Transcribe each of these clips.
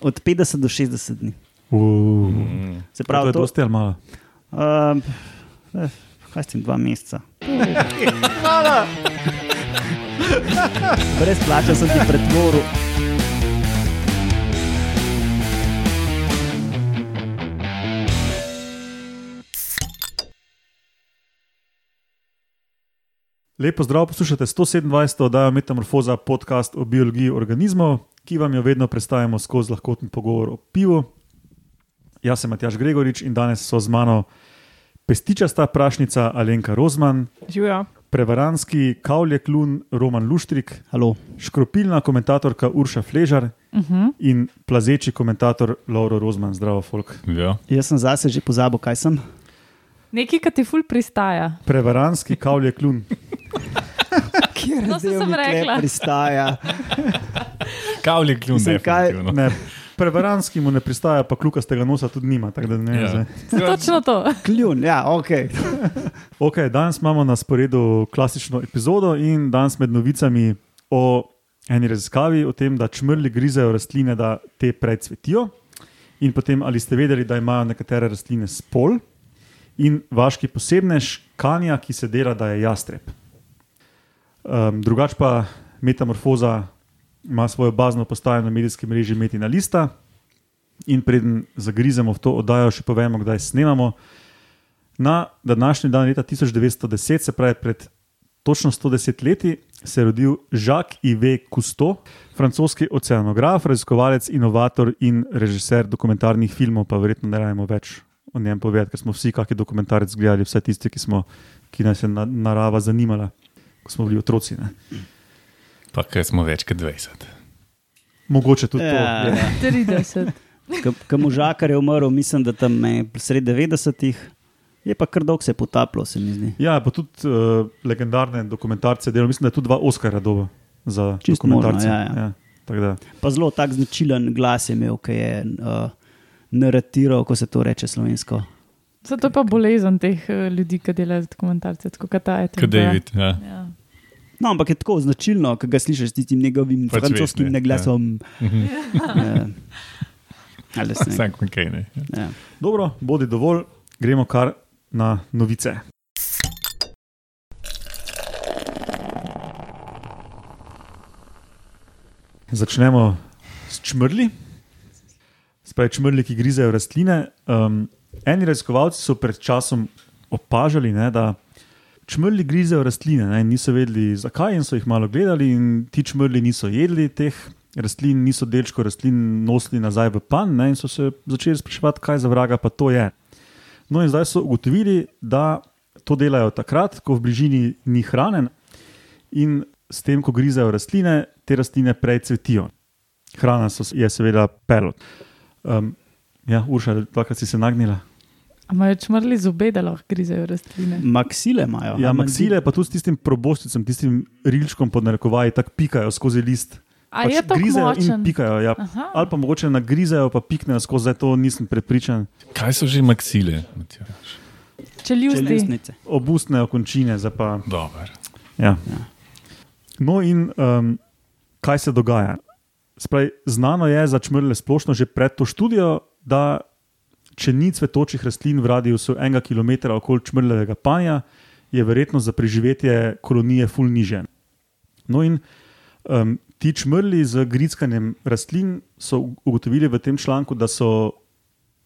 Od 50 do 60 dni. Uh, Se pravi, to je dosti ali malo. uh, eh, kaj s tem, dva meseca. Brez plača sem ti pretvoril. Lepo zdrav, poslušate 127. oddajo Metamorfoza, podcast o biologiji organizmov, ki vam jo vedno predstavljamo skozi lahkoten pogovor o pivu. Jaz sem Matjaš Gregorič in danes so z mano pestičasta prašnica Alenka Rozman, Živijo. prevaranski kavlje klun Roman Luštrik, Halo. škropilna komentatorka Urša Fležar Uh -huh. in plazeči komentator Lauro Rozman. Zdravo, folk. Ja. Jaz sem zase že pozabil, kaj sem. Nekaj, kar ti ful pristaja. Prevaranski kavlje klun. Kjer No, saj sem rekla. pristaja. Kavli kljun, Mislim, kaj- definitivno. Ne, prevaranski mu ne pristaja, pa klukastega nosa tudi nima. ne Ja. Točno to. Kljun, ja, ok. Okay, danes imamo na sporedu klasično epizodo in danes med novicami o eni raziskavi o tem, da čmrli grizejo rastline, da te precvetijo. In potem, ali ste vedeli, da imajo nekatere rastline spol in vaški posebnež kanja, ki se dela, da je jastreb. Um, drugač pa metamorfoza ima svojo bazno postajo na medijskem mreži Metina Lista. In preden zagrizemo v to oddajo, še povemo, kdaj snemamo. Na današnji dan, leta 1910, se pravi pred točno 110 leti, se je rodil Jacques Yves Cousteau, francoski oceanograf, raziskovalec, inovator in režiser dokumentarnih filmov, pa verjetno ne rajmo več o njem povedati, ker smo vsi kakšen dokumentarec gledali, vse tiste, ki, smo, ki nas je na, narava zanimala, ko smo bili otroci. Ne. Pa kaj smo več kot 20. Mogoče tudi Ja, to. ja. 30. Ko možakar je umrl, mislim, da tam je sredi 90-ih, je pa kar dolgo se je potapljal, se mi zdi. Ja, pa tudi uh, legendarne dokumentarce delo. Mislim, da je tudi dva Oscara doba za Čisto dokumentarce. možno, ja, ja. Ja, tako da. Pa zelo tak značilen glas je imel, ki je uh, naratiral, ko se to reče slovensko. Zato je pa bolezen teh eh, ljudi, ki delajo dokumentarce, tako kot ta je. Kot David. Ja. Ja. No, ampak je tako značilno, ko ga slišiš s tistim njegovim Pač francoskim ne, naglasom. Ja. Ali se ne. Vsak kaj ne. Ja. Dobro, bodi dovolj, gremo kar na novice. Začnemo s čmrli. Spravi čmrli, ki grizejo rastline. Um, eni raziskovalci so pred časom opažali, ne, da čmrli grizejo rastline. Ne, in niso vedeli, zakaj, in so jih malo gledali, ti čmrli niso jedli teh rastlin, niso delčko rastlin nosili nazaj v pan, ne, in so se začeli spraševati, kaj za vraga pa to je. No, in zdaj so ugotovili, da to delajo takrat, ko v bližini ni hrane, in s tem, ko grizejo rastline, te rastline prej cvetijo. Hrana so, je seveda pelot. Um, ja, Urša, dvakrat si se nagnila. Imajo čmrli zobe, da lahko grizejo rastline. Maksile imajo. Ja, maksile pa tudi s tistim probosticem, tistim rilčkom pod narekovaji, tako pikajo skozi list. A je to grizejo in močen? pikajo. Ja. Aha. Ali pa mogoče nagrizejo, pa piknejo skozi, zdaj to nisem prepričan. Kaj so že maksile? Čeljustnice. Obustne okončine, pa. Dober. Ja. No, in um, kaj se dogaja? Spravi, znano je za čmrle splošno že pred to študijo, da če ni cvetočih rastlin v radiusu enega kilometra okoli čmrlevega panja, je verjetnost za preživetje kolonije ful nižen. No, in um, ti čmrli z grickanjem rastlin so ugotovili v tem članku, da so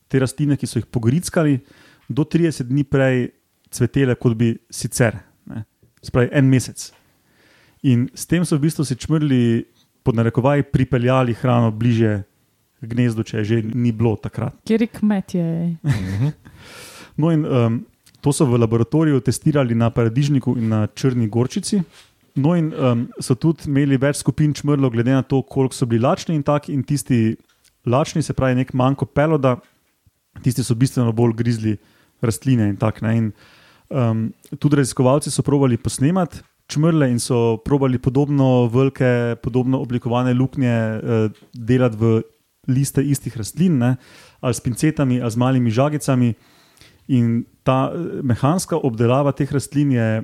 te rastline, ki so jih pogrickali, do 30 dni prej cvetele, kot bi sicer. Ne. Spravi, en mesec. In s tem so v bistvu si čmrli, pod narekovaji, pripeljali hrano bliže gnezdu, če je že ni bilo takrat. Kjer je kmetje? No, in um, to so v laboratoriju testirali na paradižniku in na črni gorčici. No, in um, so tudi imeli več skupin čmrlov, glede na to, koliko so bili lačni in taki, in tisti lačni, se pravi, nek manjko peloda, tisti so bistveno bolj grizli rastline in tako. In, um, tudi raziskovalci so provali posnemati čmrle in so provali podobno velike, podobno oblikovane luknje uh, delati v liste istih rastlin, ne, ali s pincetami, ali z malimi žagicami. In ta eh, mehanska obdelava teh rastlin je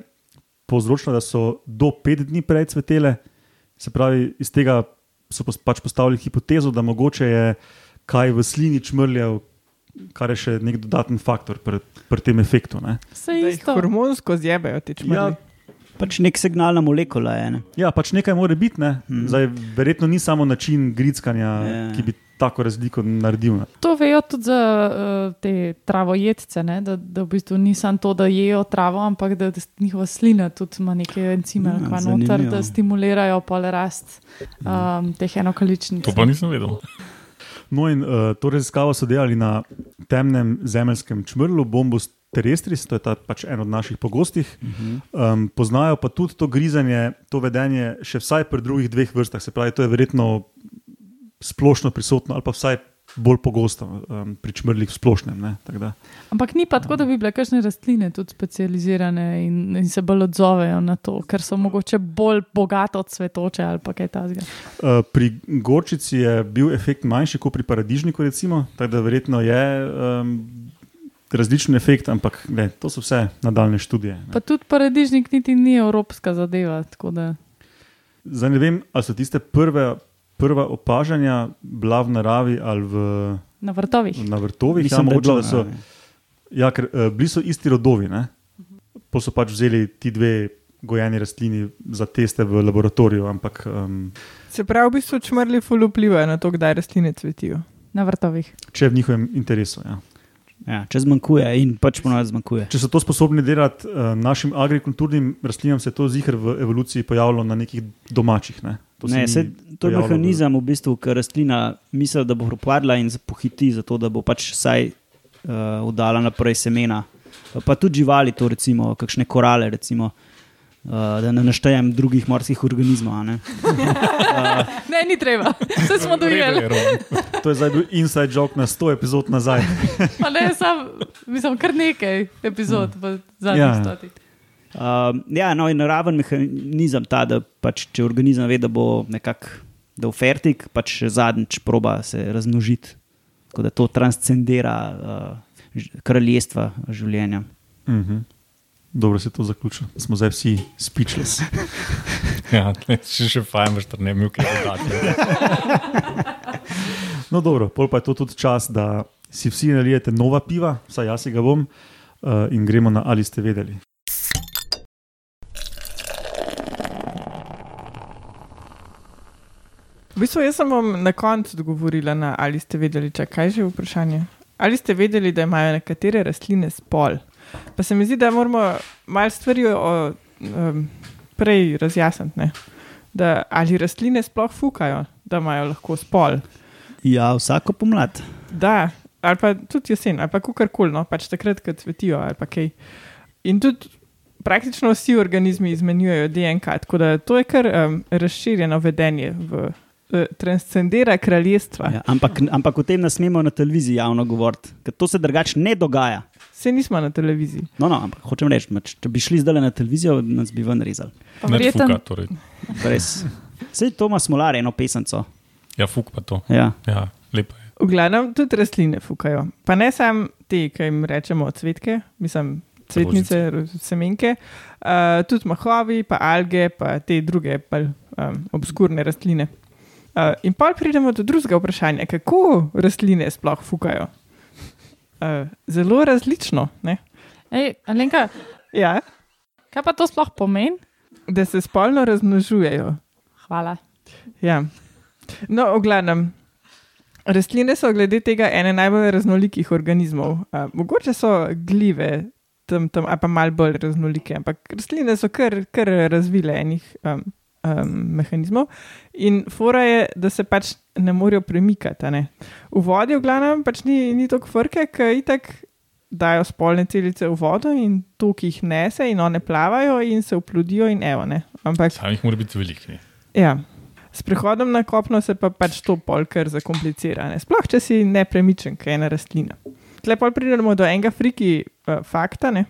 povzročila, da so do pet dni prej cvetele, se pravi, iz tega so pač postavili hipotezo, da mogoče je kaj v slini čmrljev, kar je še nek dodaten faktor pri, pri tem efektu. Ne. Jih isto. hormonsko zjebejo te čmrlje. Ja, Pač nek signalna molekula je. Ne? ja, pač nekaj mora biti. Ne. Mhm. Zdaj, verjetno ni samo način grickanja, Ja. ki bi tako razliko naredil. Ne. To vejo tudi za uh, te travojedce, ne? da, da v bistvu ni samo to, da jejo travo, ampak da, da njihova slina tudi ima neke encime, Ja, ja, noter, da stimulirajo pol rast um, teh enokaličnic. To pa nisem vedel. No, in uh, to raziskavo so delali na temnem zemeljskem čmrlu, bombus terrestris, to je ta, pač en od naših pogostih. Um, poznajo pa tudi to grizanje, to vedenje, še vsaj pri drugih dveh vrstah, se pravi, to je verjetno splošno prisotno ali pa vsaj bolj pogosto um, pri čmrlih v splošnem. Ne. Ampak ni pa tako, da bi bile kakšne rastline tudi specializirane in, in se bolj odzovejo na to, ker so mogoče bolj bogato cvetoče ali pa kaj takega. Uh, pri gorčici je bil efekt manjši kot pri paradižniku, recimo, tako da verjetno je um, različen efekt, ampak ne, to so vse nadaljne študije. Ne. Pa tudi paradižnik niti ni evropska zadeva. tako da- Zdaj ne vem, ali so tiste prve, prva opažanja bila v naravi ali v, Na vrtovih. na vrtovih. Mislim, je ja, mogoče, bilo, da so, ne. ja, ker uh, bili so isti rodovi. Ne? Pa so pač vzeli ti dve gojeni rastlini za teste v laboratoriju, ampak um, Se pravi, v bistvu čmrlji ful vplivajo na to, kdaj rastline cvetijo. Na vrtovih. če je v njihovem interesu. Ja. Ja, če zmanjkuje in pač ponovadi zmanjkuje. Če so to sposobni delati uh, našim agrikulturnim rastlinam, se je to zihar v evoluciji pojavilo na nekih domačih. Ne? To Ne, se, to je mehanizem, v bistvu, ker rastlina misli, da bo propadla in pohiti, zato da bo pač vsaj uh, udala naprej semena. Pa tudi živali, to recimo, kakšne korale, recimo, uh, da ne naštejem drugih morskih organizmov. a ne. Ne, ni treba, vse smo dojeli. To je zdaj bil inside joke na 100 epizod nazaj. Pa ne, sam, mislim, kar nekaj epizod v zadnjih Ja. ja. stotih. Uh, ja, no, in naraven mehanizem ta, da pač, če organizem ve, da bo nekako da bo fertik, pač zadnjič proba se razmnožiti. Tako da to transcendira uh, kraljestva življenja. Mhm. Dobro se je to zaključilo. Smo zdaj vsi speechless. Ja, če še fajn, boš tam ne kaj dodati. No, dobro, pol pa je to tudi čas, da si vsi nalijete nova piva, vsaj jaz si ga bom, uh, in gremo na ali ste vedeli. V bistvu jaz sem vam na koncu odgovorila na ali ste vedeli, če kaj že je vprašanje. Ali ste vedeli, da imajo nekatere rastline spol? Pa se mi zdi, da moramo malo stvari o, um, prej razjasniti. ne. Da, ali rastline sploh fukajo, da imajo lahko spol. Ja, vsako pomlad. Da, ali pa tudi jesen, ali pa kakorkoli, no, pač takrat, ko cvetijo ali pa kaj. In tudi praktično vsi organizmi izmenjujejo DNK, tako da to je kar um, razširjeno vedenje v. eh, Transcendira kraljestva. Ja, ampak, ampak o tem ne smemo na televiziji javno govoriti, ker to se drugače ne dogaja. Vse nismo na televiziji. No, no, ampak hočem reči, mač, če bi šli zdaj na televizijo, nas bi ven rezali. Ne verjetno- fuka, torej. Res. Sej Tomas Molar, eno pesemco. Ja, fuk pa to. Ja. Ja, lepo je. V glavnem tudi rastline fukajo. Pa ne samo te, ki jim rečemo cvetke, mislim, cvetnice, ro- semenke, uh, tudi mahovi, pa alge, pa te druge bolj um, obskurne rastline. Uh, in pa pridemo do drugega vprašanja, kako rastline sploh fukajo. Uh, zelo različno. Ne? Ej, Alenka, Ja, kaj pa to sploh pomeni? da se spolno razmnožujejo. Hvala. Ja. No, v glavnem, rastline so glede tega ene najbolj raznolikih organizmov. Uh, mogoče so gljive, tam, tam, pa malo bolj raznolike, ampak rastline so kar, kar razvile enih um, um, mehanizmov. In fora je, da se pač ne morejo premikati. a Ne? V vodi, v glavnem, pač ni, ni toliko frke, ker itak. Dajo spolne celice v vodo in to, ki jih nese, in one plavajo in se uplodijo, in evo. Ne? Ampak Sam jih mora biti veliki. Ja. S prehodom na kopno se pa pač to polkar zakomplicira. Ne? Sploh, če si nepremičen, kaj je ena rastlina. Tlepol pridemo do enega friki uh, fakta, ne?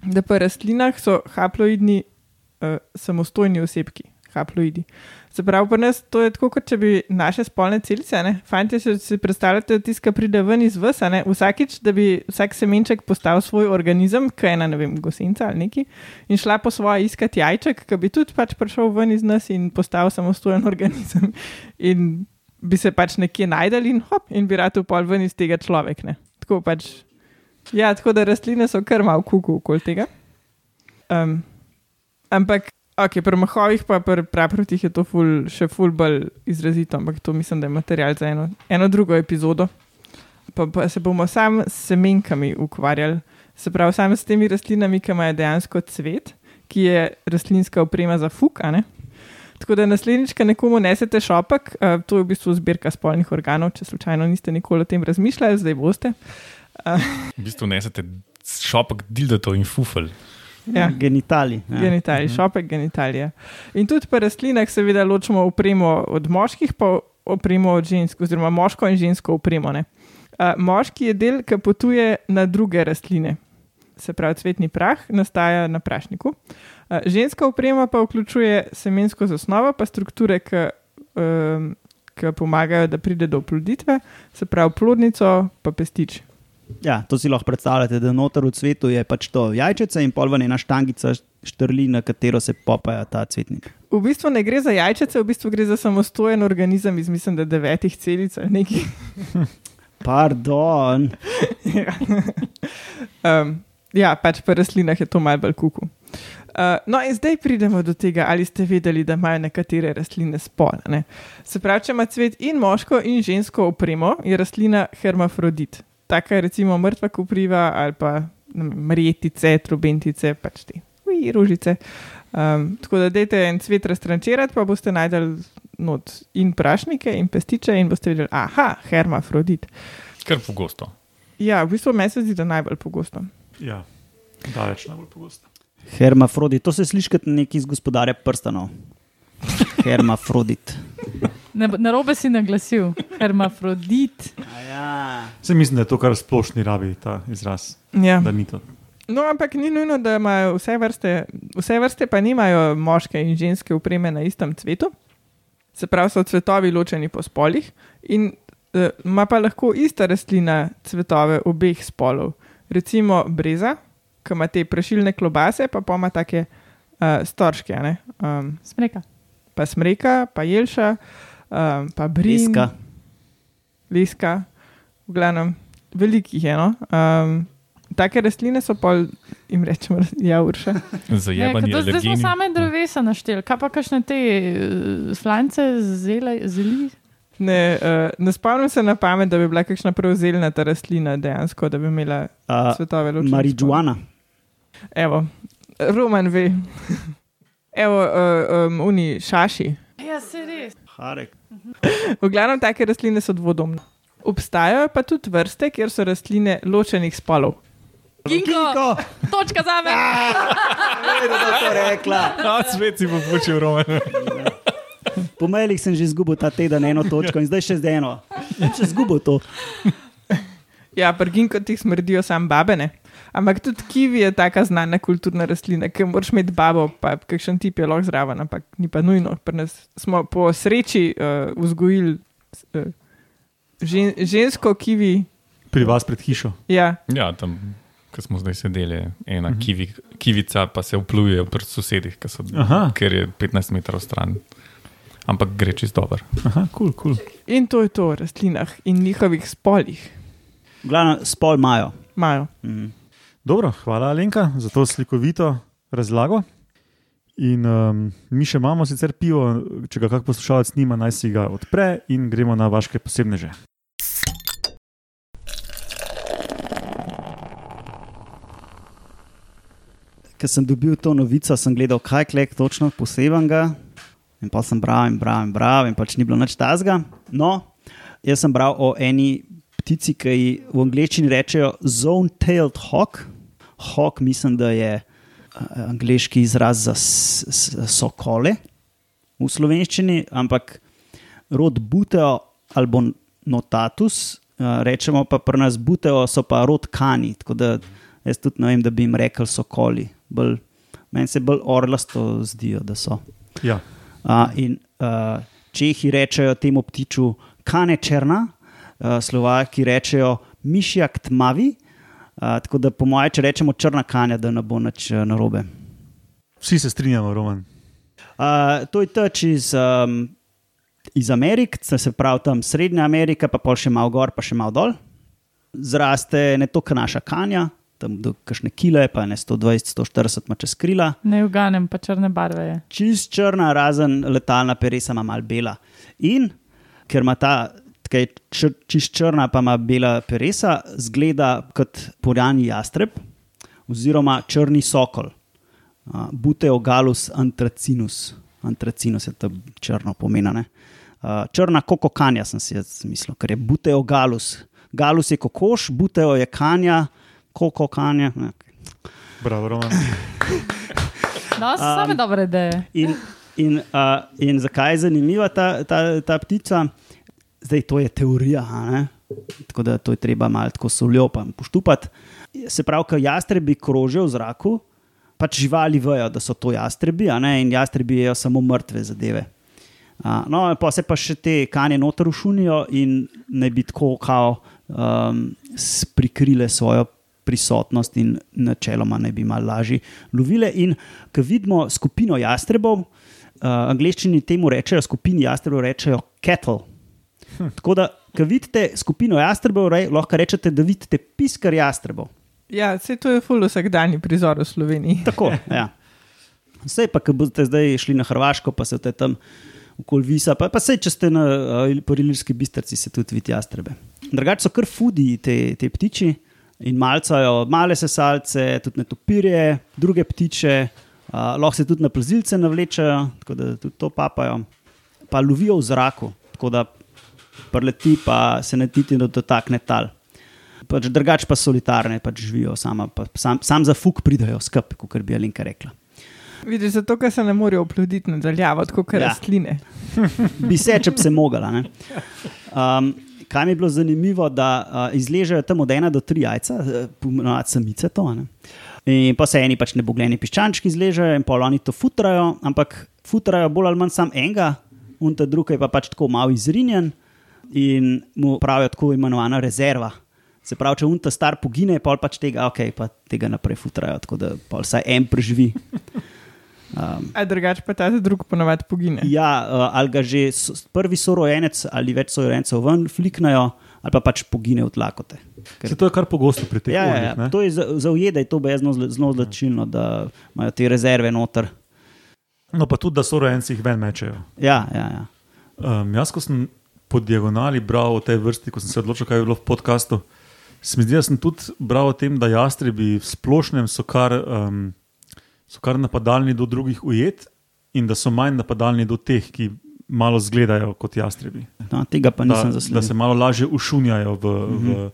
da pa rastlinah so haploidni uh, samostojni osebki. Haploidi. Se pravi, pri nas to je tako, kot če bi naše spolne celice, ne? fanti si, si predstavljate, da tiska pride ven iz vas, a ne? vsakič, da bi vsak semenček postal svoj organizem, kaj ena, ne vem, gosenca ali neki, in šla po svoje iskati jajček, ki bi tudi pač prišel ven iz nas in postal samostojen organizem. In bi se pač nekje najdel in hop, in bi rad upal ven iz tega človek. Ne? Tako pač. Ja, tako da rastline so kar malo kuku okoli tega. Um, ampak, ok, pri mahovih pa pri praprotih je to ful, še ful bolj izrazito, ampak to mislim, da je material za eno, eno drugo epizodo. Pa, pa se bomo sam s semenkami ukvarjali, se pravi, samo s temi rastlinami, ki imajo dejansko cvet, ki je rastlinska oprema za fuk. a ne? Tako da naslednjič, ko nekomu nesete šopek, uh, to je v bistvu zbirka spolnih organov, če slučajno niste nikoli o tem razmišljali, zdaj boste. V bistvu nesete šopek, dildato in fufel. Ja. Genitali. Ja. Genitalije, šopek genitalije. In tudi pri rastlinah, seveda, ločimo opremo od moških, pa opremo od žensk, oziroma moško in žensko opremo. ne. Uh, moški je del, ki potuje na druge rastline. Se pravi, cvetni prah nastaja na prašniku. Uh, ženska oprema pa vključuje semensko zasnovo, pa strukture, ki, um, ki pomagajo, da pride do oploditve, se pravi, plodnico, pa pestič. Ja, to si lahko predstavljate, da noter v cvetu je pač to jajčice in pol ven ena štangica štrli, na katero se popaja ta cvetnik. V bistvu ne gre za jajčice, v bistvu gre za samostojen organizem iz, mislim, da devetih celic ali nekaj. Pardon. Um, ja, pač pri rastlinah je to malce bolj kuku. Uh, no, in zdaj pridemo do tega, ali ste vedeli, da imajo nekatere rastline spol. Ne? Se pravi, če ima cvet in moško in žensko opremo, je rastlina hermafrodit. Taka je recimo mrtva kopriva ali pa ne vem, mrjetice, trubentice, pač te uj, rožice. Um, tako da dajte en cvet raztrančirati, pa boste najdel not in prašnike in pestiče in boste videli, aha, hermafrodit. Kar pogosto. Ja, v bistvu meni se zdi, da najbolj pogosto. Ja, daleč najbolj pogosto. Hermafrodit, to se sliši kot neki iz gospodarja prstanov. Hermafrodit. Ne, na robe si naglasil, hermafrodit. Ja. Se mislim, da je to kar splošni rabi ta izraz. Ja. Da ni to. No, ampak ni nujno, da imajo vse vrste, vse vrste pa nimajo moške in ženske upreme na istem cvetu. Se pravi, so cvetovi ločeni po spolih in eh, ima pa lahko ista rastlina cvetove obeh spolov. Recimo breza, ki ima te prašilne klobase, pa pa ima take uh, storške, a ne? um, Smreka. pa smreka, pa jelša, um, pa brin, Leska. leska, v glavnem, velikih je. No? Um, take rastline so pol, jim rečemo, ja, urša. Ne, Zajebani Ja, zdaj smo same drevesa našteli, kaj pa kakšne te slance, zele, zeli. Ne, uh, ne spomnim se na pamet, da bi bila kakšna prevzelna ta rastlina dejansko, da bi imela Uh, svetove ločene. marijuana. Evo, Roman ve. Evo, uh, um, uni šaši. Ja, se res. Harek. V glavnem, take rastline so dvodomne. Obstajajo pa tudi vrste, kjer so rastline ločenih spolov. Kinko, točka za me. da to rekla. A svet si bo počel roman. Po mailih sem že izgubil ta teden eno točko in zdaj še z eno. Če izgubil to. Ja, prginko ti smrdijo sam babene. Ampak tudi kivi je taka znana kulturna rastlina, ki moraš imeti babo, pa kakšen tip je lahko zraven, ampak ni pa nujno. Pri nas smo po sreči uh, vzgojili uh, žen, žensko kivi. Pri vas pred hišo. Ja, Ja, tam, ko smo zdaj sedeli, je ena kivi, kivica pa se vpluje pri sosedih, ki so, Aha. ker je 15 metrov stran. Ampak gre čist dobro. Aha, kul, cool, kul. Cool. in to je to o rastlinah in njihovih spolih. Glavno, spol imajo. Imajo. Mhm. Dobro, hvala Alenka za to slikovito razlago. In um, mi še imamo sicer pivo, če ga kak poslušalec nima, naj si ga odpre in gremo na vaše posebneže. Ker sem dobil to novico, sem gledal, kaj je točno posebenega. In pa sem bral in bral in bral, in pač ni bilo nič tazga. No, jaz sem bral o eni ptici, ki ji v angleščini rečejo zone-tailed hawk. Hawk, mislim, da je uh, angliški izraz za sokole v slovenščini, ampak rod buteo ali notatus, uh, rečemo pa pri nas buteo, so pa rod kani. Tako da jaz tudi ne vem, da bi jim rekel sokoli. Bolj, meni se bolj orlasto zdijo, da so. Ja, Uh, in uh, Čehi rečejo temu ptiču kane črna, uh, Slovaki rečejo mišjak tmavi. Tako da, po mojem, če rečemo črna kanja, da ne bo nič uh, narobe. Vsi se strinjamo, Roman. Uh, to je teč iz, um, iz Amerike, se pravi tam Srednja Amerika, pa pol še malo gor, pa še malo dol. Zraste ne to, kar naša kanja, tam do kakšne kile, pa ne 120, 140 ima čez krila. Ne uganem, pa črne barve je. Čist črna, razen letalna peresa, ima mal bela. In ker ima ta. Kaj čr, čist črna, pa ima bela peresa, zgleda kot porjani jastreb, oziroma črni sokol. Uh, Buteogalus antracinus. Antracinus je to črno pomenjene. Uh, črna kokokanja sem si jaz mislil, ker je buteogalus. Galus je kokoš, buteo je kanja, kokokanja. ne. Bravo, Roman. No, so same dobre ideje. In, in, uh, in zakaj je zanimiva ta, ta, ta ptica? Zdaj, to je teorija, ne? tako da to je treba malo tako soljo pa poštupati. Se pravi, ko jastrebi krožijo v zraku, pač živali vejo, da so to jastrebi, ne? in jastrebi jejo samo mrtve zadeve. A, no, pa se pa še te kanje noter ušunijo in naj bi tako kao um, prikrile svojo prisotnost in načeloma naj bi malo lažje lovile. In ko vidimo skupino jastrebov, uh, angliščini temu rečejo, skupini jastrebov rečejo cattle. Hm. Tako da, ko vidite skupino jastrebov, rej, lahko rečete, da vidite piskar jastrebov. Ja, se to je ful vsakdanji prizor v Sloveniji. Tako, ja. Vse pa, ko boste zdaj šli na Hrvaško, pa se te tam okoli visa, pa, pa sej, če ste na uh, Porilirski bistrci, se tudi vidi jastrebe. Drugače so kar fudi te, te ptiči in malcajo male sesalce, tudi netopirje, druge ptiče, uh, lahko se tudi na plazilce navlečejo, tako da tudi to papajo. Pa lovijo v zraku, tako da preleti, pa se ne titi dotakne tal. Pač drugače pa solitarne, pač živijo sama, pa sam, sam za fuk pridajo skupaj, kot bi Alinka rekla. Vidiš, zato ker se ne morejo oploditi nadaljavo, tako kot Ja. rastline. Bi se, če bi se mogla. ne. Um, kaj mi je bilo zanimivo, da uh, izležejo tam od ena do tri jajca, eh, pomenovati samice to. a Ne? In pa se eni pač nebogljeni piščančki izležejo in pol oni to futrajo, ampak futrajo bolj ali manj sam enega, in ta drugi je pa pač tako malo izrinjen in mu pravijo tako imenovana rezerva. Se pravi, če unta star pogine, pol pač tega, ok, pa tega naprej futrajo, tako da pol vsaj en preživi. Um, A drugače pa ta drug ponovadi pogine. Ja, uh, ali ga že so, prvi sorojenec ali več sorojencev ven fliknajo, ali pa pač pogine od lakote. Ker- Se to je kar pogosto pri teh Ja, ja, oljih, ja. ne? To je za, za ujede, to bi jaz zelo, značilno, da imajo te rezerve noter. No, pa tudi, da so rojenci jih ven mečejo. Ja, ja, ja. Um, jaz, ko sem po diagonali bral o tej vrsti, ko sem se odločil, kaj je bilo v podkastu, se mi zdi, da sem tudi bral o tem, da jastrebi v splošnem so kar, um, so kar napadalni do drugih ujet in da so manj napadalni do teh, ki malo zgledajo kot jastrebi. No, tega pa Da, nisem da zasledil. se malo lažje ušunjajo v, mm -hmm.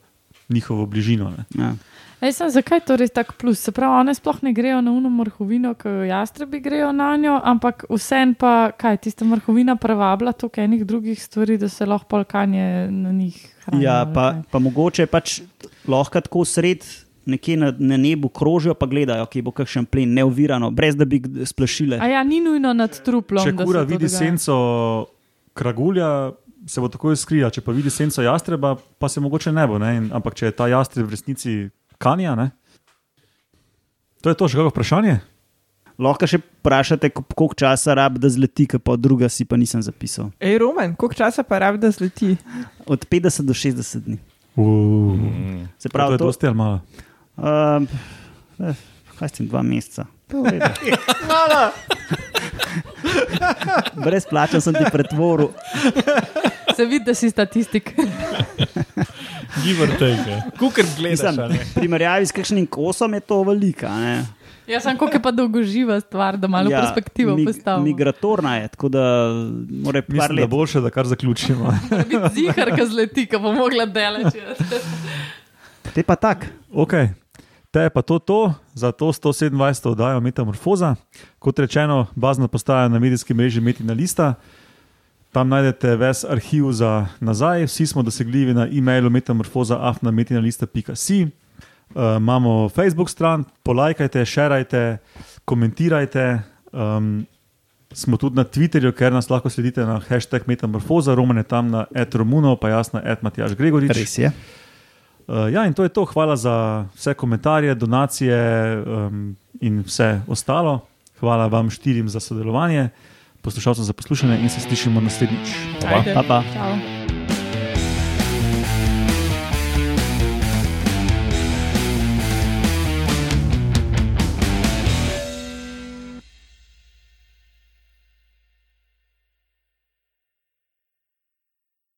v njihovo bližino. Ne. Ja. Ej, sem, zakaj je to res tako plus? Se pravi, one sploh ne grejo na uno mrhovino, ki jo jastrebi grejo na njo, ampak vsem pa, kaj tista mrhovina privabila toliko enih drugih stvari, da se lahko polkanje na njih hrani. Ja, pa, kaj? pa mogoče pač lahko tako sred. Nekje na, na nebu krožijo, pa gledajo, ki bo kakšen plen, neovirano, brez da bi splašile. A ja, ni nujno nad truplom. Če kura se vidi dogaja. senco kragulja, se bo takoj skrila, če pa vidi senco jastreba, pa se mogoče ne bo. Ne? In, ampak če je ta jastreb v resnici kanja, ne? to je to, še kako vprašanje? Lahko še vprašate, ko- koliko časa rab, da zleti, ki pa druga si pa nisem zapisal. Ej, Roman, koliko časa pa rabi, da zleti? Od 50 do 60 dni. Uh. Se to pravi, je to, dosti ali malo. Um, eh, kaj s tem, dva meseca. To redu. Brezplačen sem ti pretvoril. Se vidi, da si statistik. Give or take. Kukor gledaš, Mislim, a ne? v primerjavi s kakšnim kosom je to velika. ne. Jaz sem je pa dolgoživa stvar, da malo ja, perspektivo mig- postavim. Migratorna je, tako da mora par Mislim, da let. boljše, da kar zaključimo. Biti zihar, ki zleti, ki bo mogla delati. Te pa tak. okay. Te je pa to, to za to 127. oddajo Metamorfoza. Kot rečeno, bazna postaja na medijski mreži Metina Lista. Tam najdete ves arhiv za nazaj, vsi smo dosegljivi na e-mailu metamorfoza.afnametinalista.si. Uh, imamo Facebook stran, polajkajte, šerajte, komentirajte. Um, smo tudi na Twitterju, ker nas lahko sledite na hashtag Metamorfoza, Roman je tam na Etromuno, pa jaz na Edmatjaš Gregorič. Res je. Uh, ja, in to je to. Hvala za vse komentarje, donacije um, in vse ostalo. Hvala vam štirim za sodelovanje, poslušalcem za poslušanje in se slišimo naslednjič. Pa, pa. Čau.